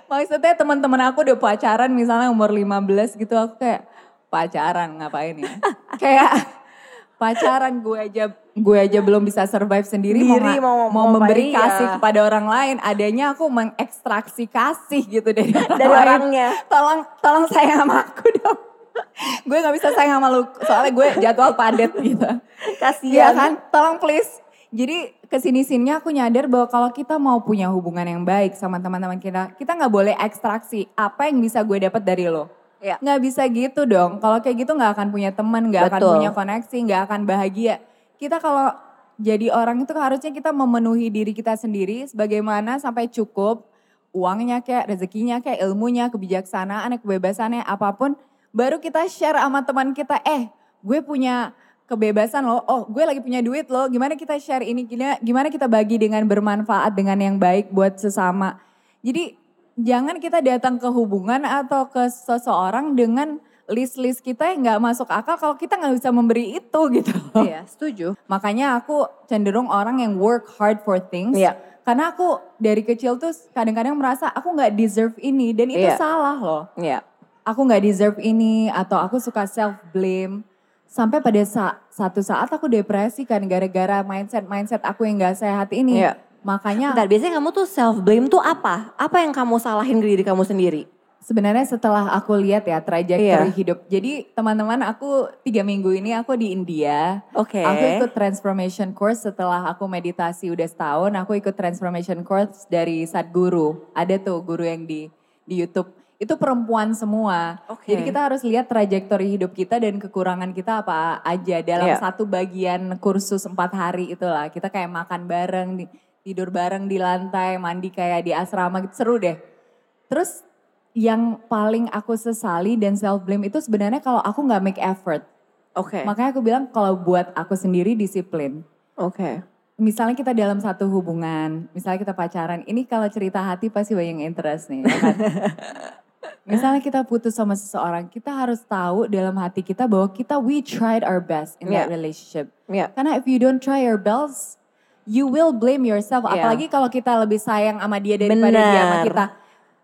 Maksudnya teman-teman aku udah pacaran misalnya umur 15 gitu aku kayak pacaran ngapain ya? kayak pacaran gue aja gue aja belum bisa survive sendiri mau, Diri, mau- mau, mau memberi iya. kasih kepada orang lain adanya aku mengekstraksi kasih gitu dari orang Dari lain. orangnya. tolong tolong sayang sama aku dong gue nggak bisa sayang sama lu soalnya gue jadwal padat gitu Kasihan. Iya kan? Tolong please. Jadi ke sini sininya aku nyadar bahwa kalau kita mau punya hubungan yang baik sama teman-teman kita, kita nggak boleh ekstraksi apa yang bisa gue dapat dari lo. Iya. Nggak bisa gitu dong. Kalau kayak gitu nggak akan punya teman, nggak akan punya koneksi, nggak akan bahagia. Kita kalau jadi orang itu harusnya kita memenuhi diri kita sendiri sebagaimana sampai cukup uangnya kayak rezekinya kayak ilmunya kebijaksanaan kebebasannya apa pun baru kita share sama teman kita eh gue punya kebebasan loh oh gue lagi punya duit loh gimana kita share ini gimana gimana kita bagi dengan bermanfaat dengan yang baik buat sesama jadi jangan kita datang ke hubungan atau ke seseorang dengan list-list kita yang nggak masuk akal kalau kita nggak bisa memberi itu gitu. Iya, setuju. Makanya aku cenderung orang yang work hard for things. Iya. Karena aku dari kecil tuh kadang-kadang merasa aku nggak deserve ini dan itu Iya. salah loh. Iya. Aku nggak deserve ini atau aku suka self blame. Sampai pada sa- satu saat aku depresi kan gara-gara mindset-mindset aku yang gak sehat ini. Iya. Makanya Bentar, biasanya kamu tuh self blame tuh apa? Apa yang kamu salahin ke diri kamu sendiri? sebenarnya setelah aku lihat ya trajektori Iya. hidup. Jadi teman-teman aku tiga minggu ini aku di India. Oke. Aku ikut transformation course setelah aku meditasi udah setahun. Aku ikut transformation course dari Sadguru. Ada tuh guru yang di di YouTube. Itu perempuan semua. Oke. Jadi kita harus lihat trajektori hidup kita dan kekurangan kita apa aja dalam Iya. satu bagian kursus empat hari itulah. Kita kayak makan bareng, tidur bareng di lantai, mandi kayak di asrama gitu seru deh. Terus yang paling aku sesali dan self blame itu sebenarnya kalau aku nggak make effort. Oke. Makanya aku bilang kalau buat aku sendiri disiplin. Oke. Misalnya kita dalam satu hubungan, misalnya kita pacaran, ini kalau cerita hati pasti banyak yang interest nih. ya kan? misalnya kita putus sama seseorang, kita harus tahu dalam hati kita bahwa kita we tried our best in that Yeah. relationship. Iya. Karena if you don't try your best, you will blame yourself. Yeah. Apalagi kalau kita lebih sayang sama dia daripada dia sama kita.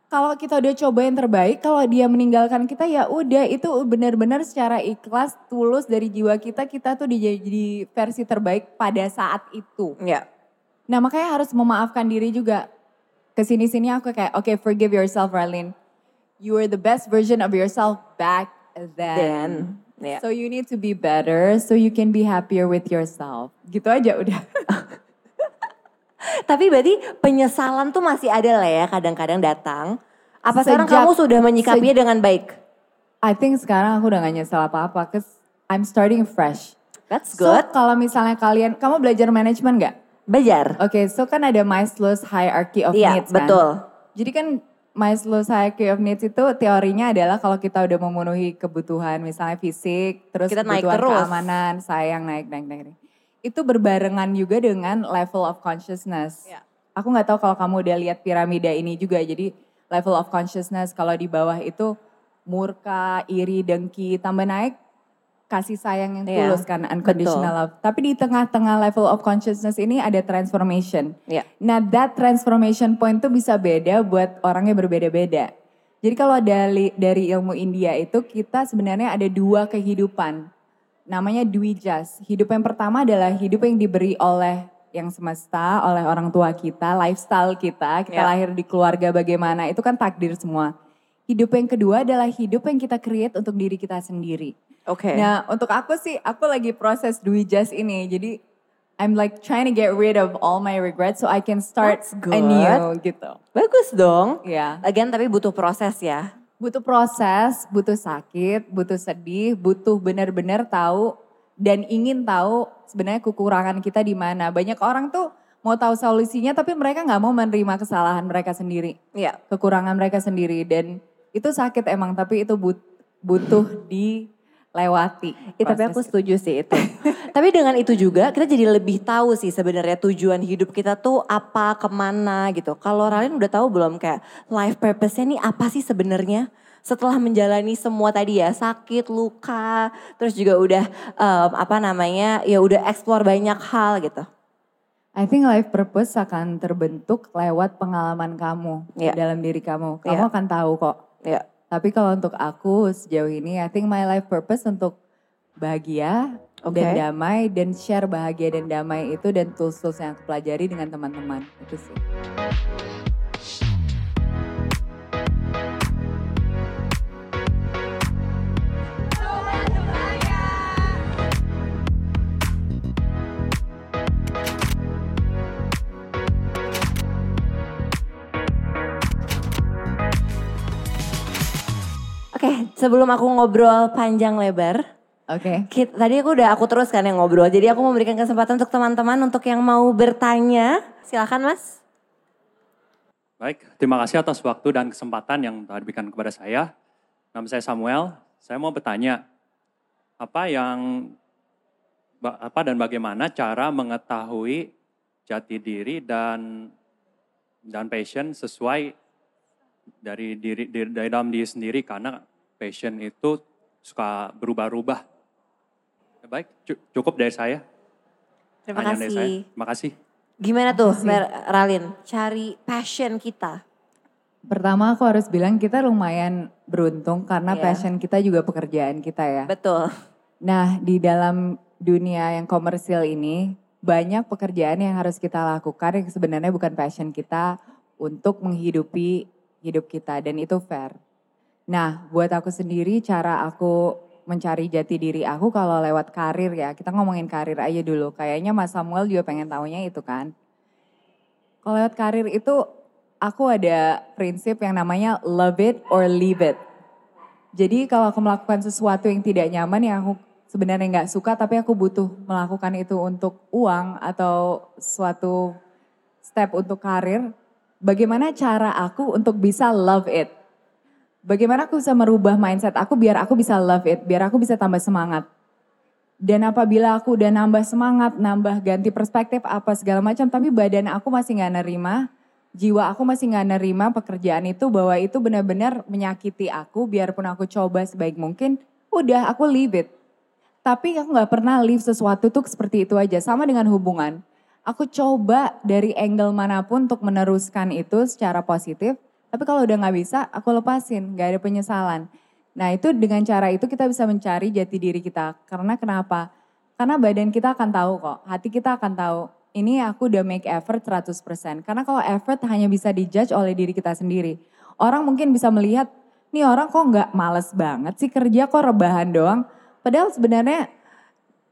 Kalau kita udah coba yang terbaik, kalau dia meninggalkan kita ya udah itu benar-benar secara ikhlas, tulus dari jiwa kita, kita tuh jadi versi terbaik pada saat itu. Iya. Nah makanya harus memaafkan diri juga. Ke sini-sini aku kayak, oke forgive yourself Arlene. You are the best version of yourself back then. Then, iya. So you need to be better so you can be happier with yourself. Gitu aja udah. Tapi berarti penyesalan tuh masih ada lah ya kadang-kadang datang. Apa sekarang Sejak- kamu sudah menyikapinya dengan baik? I think sekarang aku udah gak nyesel apa-apa. Cause I'm starting fresh. That's So good. kalau misalnya kalian, kamu belajar manajemen gak? Belajar. Oke, so kan ada Maslow's hierarchy of Iya, needs kan? betul. Jadi kan Maslow's hierarchy of needs itu teorinya adalah kalau kita udah memenuhi kebutuhan misalnya fisik, terus Kita naik kebutuhan terus. keamanan, sayang naik naik naik. naik. Itu berbarengan juga dengan level of consciousness. Iya. Aku nggak tahu kalau kamu udah lihat piramida ini juga. Jadi level of consciousness kalau di bawah itu murka, iri, dengki, tambah naik kasih sayang yang Iya, tulus kan unconditional betul. love. Tapi di tengah-tengah level of consciousness ini ada transformation. Iya. Nah, that transformation point tuh bisa beda buat orangnya berbeda-beda. Jadi kalau dari dari ilmu India itu kita sebenarnya ada dua kehidupan. Namanya Dwijas. Hidup yang pertama adalah hidup yang diberi oleh yang semesta, oleh orang tua kita, lifestyle kita, kita Ya. lahir di keluarga bagaimana, itu kan takdir semua. Hidup yang kedua adalah hidup yang kita create untuk diri kita sendiri. Oke. Nah, untuk aku sih, aku lagi proses Dwijas ini. Jadi, I'm like trying to get rid of all my regrets so I can start anew gitu. Bagus dong. Ya, Again tapi butuh proses ya. butuh proses, butuh sakit, butuh sedih, butuh benar-benar tahu dan ingin tahu sebenarnya kekurangan kita di mana. Banyak orang tuh mau tahu solusinya tapi mereka nggak mau menerima kesalahan mereka sendiri, Iya. kekurangan mereka sendiri dan itu sakit emang tapi itu but- butuh lewati. Ya, tapi aku setuju sih itu. tapi dengan itu juga kita jadi lebih tahu sih sebenarnya tujuan hidup kita tuh apa, ke mana gitu. Kalau Ralin udah tahu belum kayak life purpose-nya nih apa sih sebenarnya? Setelah menjalani semua tadi ya sakit, luka, terus juga udah em, apa namanya ya udah explore banyak hal gitu. I think life purpose akan terbentuk lewat pengalaman kamu Iya. dalam diri kamu. Kamu Iya. akan tahu kok. Ya, Tapi kalau untuk aku sejauh ini, I think my life purpose untuk bahagia Oke. dan damai dan share bahagia dan damai itu dan tools-tools yang aku pelajari dengan teman-teman itu sih. Sebelum aku ngobrol panjang lebar, Oke. Kit, tadi aku udah aku teruskan yang ngobrol. Jadi aku memberikan kesempatan untuk teman-teman untuk yang mau bertanya. Silakan Mas. Baik, terima kasih atas waktu dan kesempatan yang telah diberikan kepada saya. Nama saya Samuel. Saya mau bertanya, apa yang apa dan bagaimana cara mengetahui jati diri dan dan passion sesuai dari diri dari dalam diri sendiri karena passion itu suka berubah-ubah. Baik, cu- cukup dari saya. Terima Pertanyaan dari saya. kasih. Terima kasih. Gimana tuh Mer- Ralin? Cari passion kita. Pertama aku harus bilang kita lumayan beruntung karena Iya. passion kita juga pekerjaan kita ya. Betul. Nah, di dalam dunia yang komersil ini, banyak pekerjaan yang harus kita lakukan yang sebenarnya bukan passion kita untuk menghidupi hidup kita dan itu fair. Nah, buat aku sendiri cara aku mencari jati diri aku kalau lewat karir ya. Kita ngomongin karir aja dulu. Kayaknya Mas Samuel juga pengen tahunya itu kan. Kalau lewat karir itu aku ada prinsip yang namanya love it or leave it. Jadi kalau aku melakukan sesuatu yang tidak nyaman yang aku sebenarnya nggak suka tapi aku butuh melakukan itu untuk uang atau suatu step untuk karir, bagaimana cara aku untuk bisa love it? Bagaimana aku bisa merubah mindset aku biar aku bisa love it, biar aku bisa tambah semangat. Dan apabila aku udah nambah semangat, nambah ganti perspektif apa segala macam, tapi badan aku masih nggak nerima, jiwa aku masih nggak nerima pekerjaan itu bahwa itu benar-benar menyakiti aku, biarpun aku coba sebaik mungkin, udah aku leave it. Tapi aku nggak pernah leave sesuatu tuh seperti itu aja, sama dengan hubungan. Aku coba dari angle mana pun untuk meneruskan itu secara positif, tapi kalau udah nggak bisa, aku lepasin, nggak ada penyesalan. Nah itu dengan cara itu kita bisa mencari jati diri kita. Karena kenapa? Karena badan kita akan tahu kok, hati kita akan tahu. Ini aku udah make effort 100%. Karena kalau effort hanya bisa dijudge oleh diri kita sendiri. Orang mungkin bisa melihat, nih orang kok nggak males banget sih kerja kok rebahan doang. Padahal sebenarnya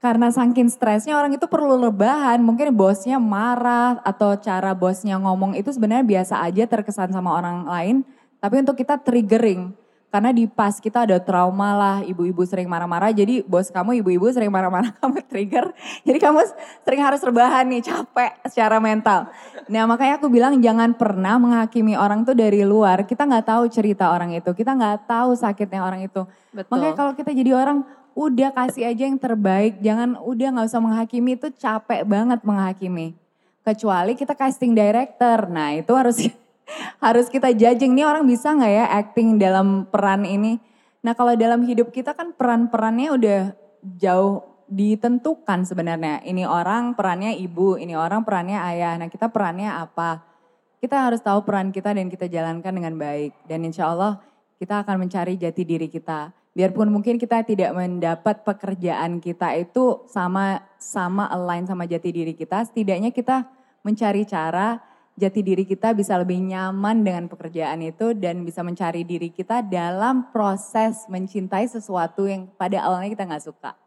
karena saking stresnya orang itu perlu rebahan. Mungkin bosnya marah atau cara bosnya ngomong itu sebenarnya biasa aja terkesan sama orang lain. Tapi untuk kita triggering. Karena di pas kita ada trauma lah, ibu-ibu sering marah-marah. Jadi bos kamu ibu-ibu sering marah-marah, kamu trigger. Jadi kamu sering harus rebahan nih, capek secara mental. Nah makanya aku bilang jangan pernah menghakimi orang tuh dari luar. Kita nggak tahu cerita orang itu, kita nggak tahu sakitnya orang itu. Betul. Makanya kalau kita jadi orang, udah kasih aja yang terbaik. Jangan udah nggak usah menghakimi itu capek banget menghakimi. Kecuali kita casting director, nah itu harus harus kita judging nih orang bisa nggak ya acting dalam peran ini. Nah kalau dalam hidup kita kan peran-perannya udah jauh ditentukan sebenarnya. Ini orang perannya ibu, ini orang perannya ayah. Nah kita perannya apa? Kita harus tahu peran kita dan kita jalankan dengan baik. Dan insya Allah kita akan mencari jati diri kita. Biarpun mungkin kita tidak mendapat pekerjaan kita itu sama sama align sama jati diri kita, setidaknya kita mencari cara jati diri kita bisa lebih nyaman dengan pekerjaan itu dan bisa mencari diri kita dalam proses mencintai sesuatu yang pada awalnya kita nggak suka.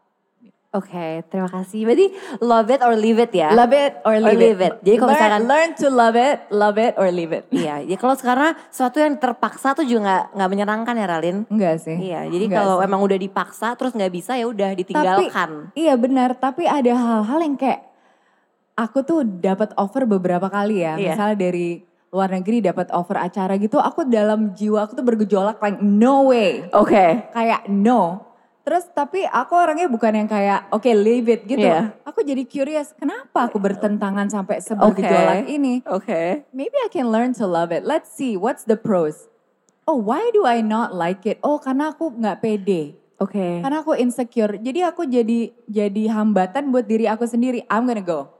Oke, terima kasih. Berarti love it or leave it ya? Love it or leave, leave it. Jadi kalau misalkan- learn to love it, love it or leave it. Iya, ya kalau sekarang sesuatu yang terpaksa tuh juga nggak nggak menyenangkan ya Ralin. Enggak sih. Iya, jadi Enggak kalau sih. emang udah dipaksa terus nggak bisa ya udah ditinggalkan. Iya benar, tapi ada hal-hal yang kayak aku tuh dapat offer beberapa kali ya. Iya. Misalnya dari luar negeri dapat offer acara gitu, aku dalam jiwa aku tuh bergejolak like no way. Oke. Kayak no. Terus tapi aku orangnya bukan yang kayak oke leave it gitu. Iya. Aku jadi curious kenapa aku bertentangan sampai sebergejolak ini. Oke. Maybe I can learn to love it. Let's see what's the pros. Oh why do I not like it? Oh karena aku nggak pede. Oke. Karena aku insecure. Jadi aku jadi jadi hambatan buat diri aku sendiri. I'm gonna go.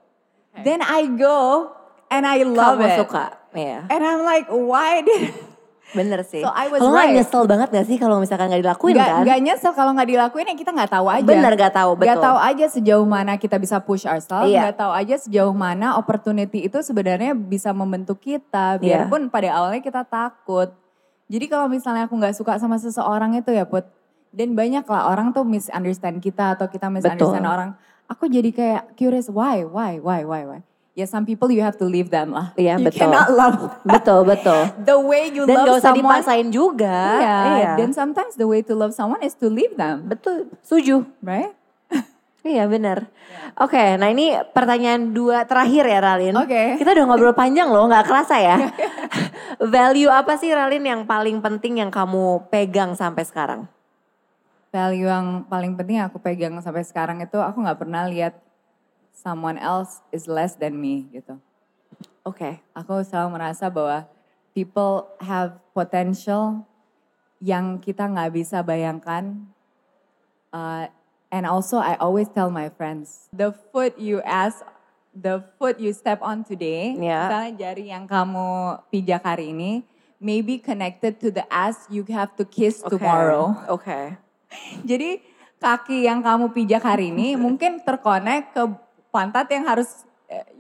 Then I go and I love Kamu it. suka. Iya. And I'm like why did Bener sih. So I was Kalau nggak right. nyesel banget gak sih kalau misalkan gak dilakuin Nggak, kan? nggak nyesel kalau nggak dilakuin ya kita nggak tahu aja. Bener gak tahu, betul. Nggak tahu aja sejauh mana kita bisa push ourselves. Iya. Nggak tahu aja sejauh mana opportunity itu sebenarnya bisa membentuk kita. Iya. Biarpun pada awalnya kita takut. Jadi kalau misalnya aku nggak suka sama seseorang itu ya Put. Dan banyak lah orang tuh misunderstand kita atau kita misunderstand Betul. orang. Aku jadi kayak curious why, why, why, why, why. Ya some people you have to leave them lah. Iya, you betul. cannot love Betul, betul. the way you Dan love gak usah someone. dipaksain juga. Iya, dan sometimes the way to love someone is to leave them, Betul, setuju. right? Iya benar. Oke, nah ini pertanyaan dua terakhir ya Ralin. Oke. Kita udah ngobrol panjang loh, nggak kerasa ya. Value apa sih Ralin yang paling penting yang kamu pegang sampai sekarang? Value yang paling penting yang aku pegang sampai sekarang itu aku nggak pernah lihat someone else is less than me gitu. Oke. Aku selalu merasa bahwa people have potential yang kita nggak bisa bayangkan. Uh, and also I always tell my friends, the foot you ask, the foot you step on today, Ya. misalnya jari yang kamu pijak hari ini, maybe connected to the ass you have to kiss Oke. tomorrow. Oke. Jadi kaki yang kamu pijak hari ini mungkin terkonek ke pantat yang harus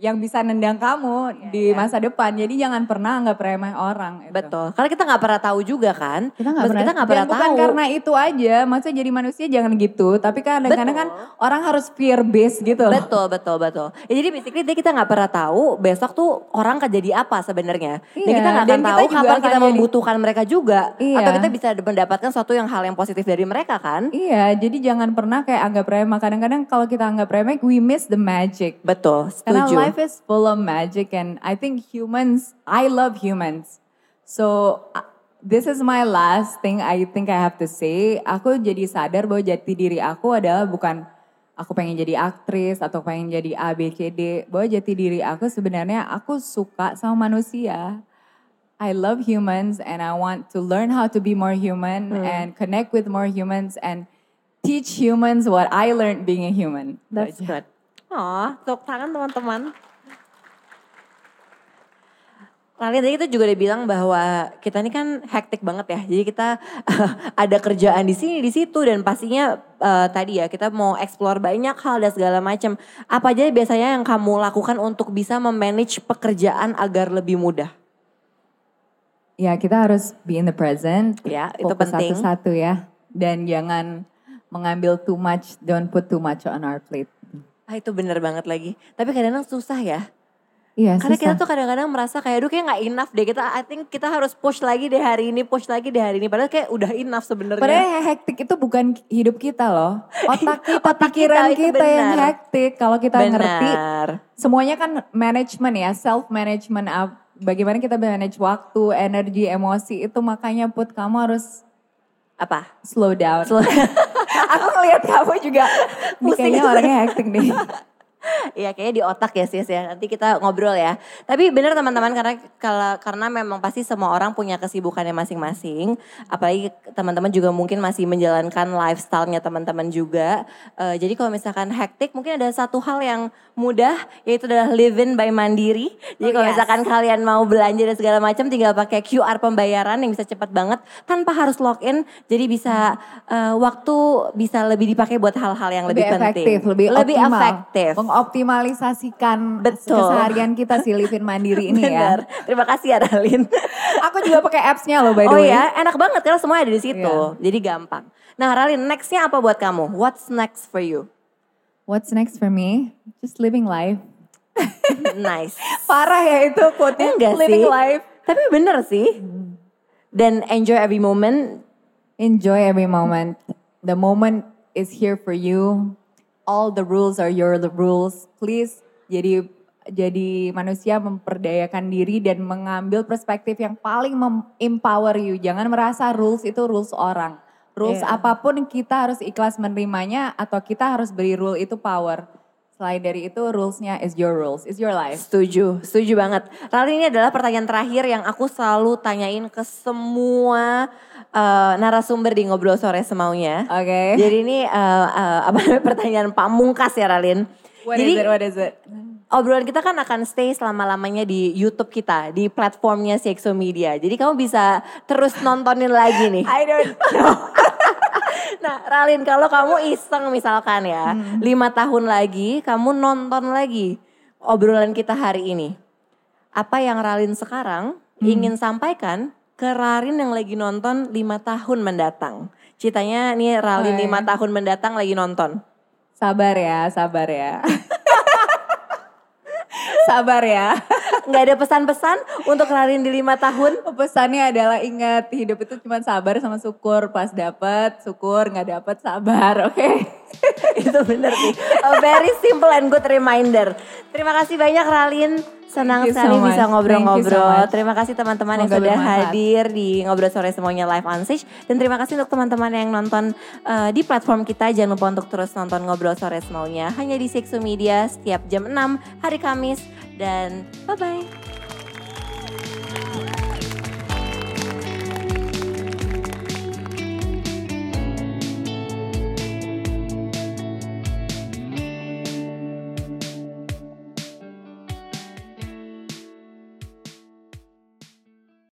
yang bisa nendang kamu di masa depan. Jadi jangan pernah anggap remeh orang. itu. Betul. Karena kita nggak pernah tahu juga kan. Kita nggak pernah, kita nggak dan pernah bukan tahu. karena itu aja. Maksudnya jadi manusia jangan gitu. Tapi kadang-kadang kan orang harus fear based gitu. loh. Betul, betul, betul. Ya, jadi basically dia kita nggak pernah tahu besok tuh orang akan jadi apa sebenarnya. Dan Iya, kita nggak akan kita tahu juga kapan kita jadi- membutuhkan mereka juga. Iya. Atau kita bisa mendapatkan suatu yang hal yang positif dari mereka kan. Iya, jadi jangan pernah kayak anggap remeh. Kadang-kadang kalau kita anggap remeh, we miss the magic. Betul, Karena setuju. life is full of magic and I think humans, I love humans. So uh, this is my last thing I think I have to say. Aku jadi sadar bahwa jati diri aku adalah bukan aku pengen jadi aktris atau pengen jadi A, B, C, D. Bahwa jati diri aku sebenarnya aku suka sama manusia. I love humans and I want to learn how to be more human and connect with more humans and teach humans what I learned being a human. That's good. Oh, tepuk tangan teman-teman. Lalu tadi kita juga udah bilang bahwa kita ini kan hektik banget ya. Jadi kita ada kerjaan di sini, di situ dan pastinya eh, tadi ya kita mau explore banyak hal dan segala macam. Apa aja biasanya yang kamu lakukan untuk bisa memanage pekerjaan agar lebih mudah? Ya kita harus be in the present. Ya, itu penting. Satu-satu ya. Dan jangan mengambil too much, don't put too much on our plate. Ah itu bener banget lagi. Tapi kadang-kadang susah ya. Iya Karena kita susah. tuh kadang-kadang merasa kayak aduh kayak nggak enough deh. Kita I think kita harus push lagi deh hari ini, push lagi deh hari ini. Padahal kayak udah enough sebenarnya. Padahal hektik itu bukan hidup kita loh. Otak kita, Otak pikiran kita, kita, yang hektik. Kalau kita ngerti, Benar. semuanya kan management ya, self management. Bagaimana kita manage waktu, energi, emosi itu makanya put kamu harus Apa? slow down. Slow- Aku ngeliat kamu juga, Pusing. kayaknya orangnya hektik nih. Iya kayaknya di otak ya sis ya. Nanti kita ngobrol ya. Tapi benar teman-teman karena kalau karena memang pasti semua orang punya kesibukannya masing-masing. Apalagi teman-teman juga mungkin masih menjalankan lifestyle-nya teman-teman juga. Eh, jadi kalau misalkan hektik mungkin ada satu hal yang mudah yaitu adalah live in by mandiri. Jadi Oh, kalau yes. misalkan kalian mau belanja dan segala macam tinggal pakai QR pembayaran yang bisa cepat banget tanpa harus login. Jadi bisa eh, waktu bisa lebih dipakai buat hal-hal yang lebih, lebih penting. efektif, lebih, lebih optimal. efektif. Mengoptimalisasikan Betul. keseharian kita si Livin Mandiri ini Bener. ya. Terima kasih ya Ralin. Aku juga pakai apps-nya loh by the oh way. ya, enak banget karena semua ada di situ. Iya. Jadi gampang. Nah Ralin, nextnya apa buat kamu? What's next for you? What's next for me? Just living life. nice. Parah ya itu quote-nya. Enggak living sih. life. Tapi bener sih. Dan enjoy every moment. Enjoy every moment. The moment is here for you. All the rules are your rules. Please jadi jadi manusia memperdayakan diri dan mengambil perspektif yang paling mem- empower you. Jangan merasa rules itu rules orang. Rules Iya. apa pun kita harus ikhlas menerimanya atau kita harus beri rule itu power. Selain dari itu rulesnya is your rules, is your life. Setuju, setuju banget. Lalu ini adalah pertanyaan terakhir yang aku selalu tanyain ke semua eh, narasumber di ngobrol sore semaunya. Oke. Jadi ini apa namanya pertanyaan pamungkas ya Ralin. What Jadi is it? What is it? obrolan kita kan akan stay selama-lamanya di YouTube kita, di platformnya CXO Media. Jadi kamu bisa terus nontonin lagi nih. I don't know. Nah, Ralin, kalau kamu iseng misalkan ya, Hmm. lima tahun lagi kamu nonton lagi obrolan kita hari ini. Apa yang Ralin sekarang Hmm. ingin sampaikan ke Ralin yang lagi nonton lima tahun mendatang? Ceritanya nih Ralin Oke. lima tahun mendatang lagi nonton. Sabar ya, sabar ya. sabar ya. Nggak ada pesan-pesan untuk Ralin di lima tahun? Pesannya adalah ingat hidup itu cuma sabar sama syukur. Pas dapet syukur, nggak dapet sabar, oke? Itu bener sih. A very simple and good reminder. Terima kasih banyak Ralin. Senang so sekali much. bisa so ngobrol-ngobrol. much. Terima kasih teman-teman yang sudah bermanfaat. hadir di Ngobrol Sore Semuanya Live on Stage. Dan terima kasih untuk teman-teman yang nonton uh, di platform kita. Jangan lupa untuk terus nonton Ngobrol Sore Semuanya. Hanya di Sexo Media setiap jam 6 hari Kamis. Dan bye-bye.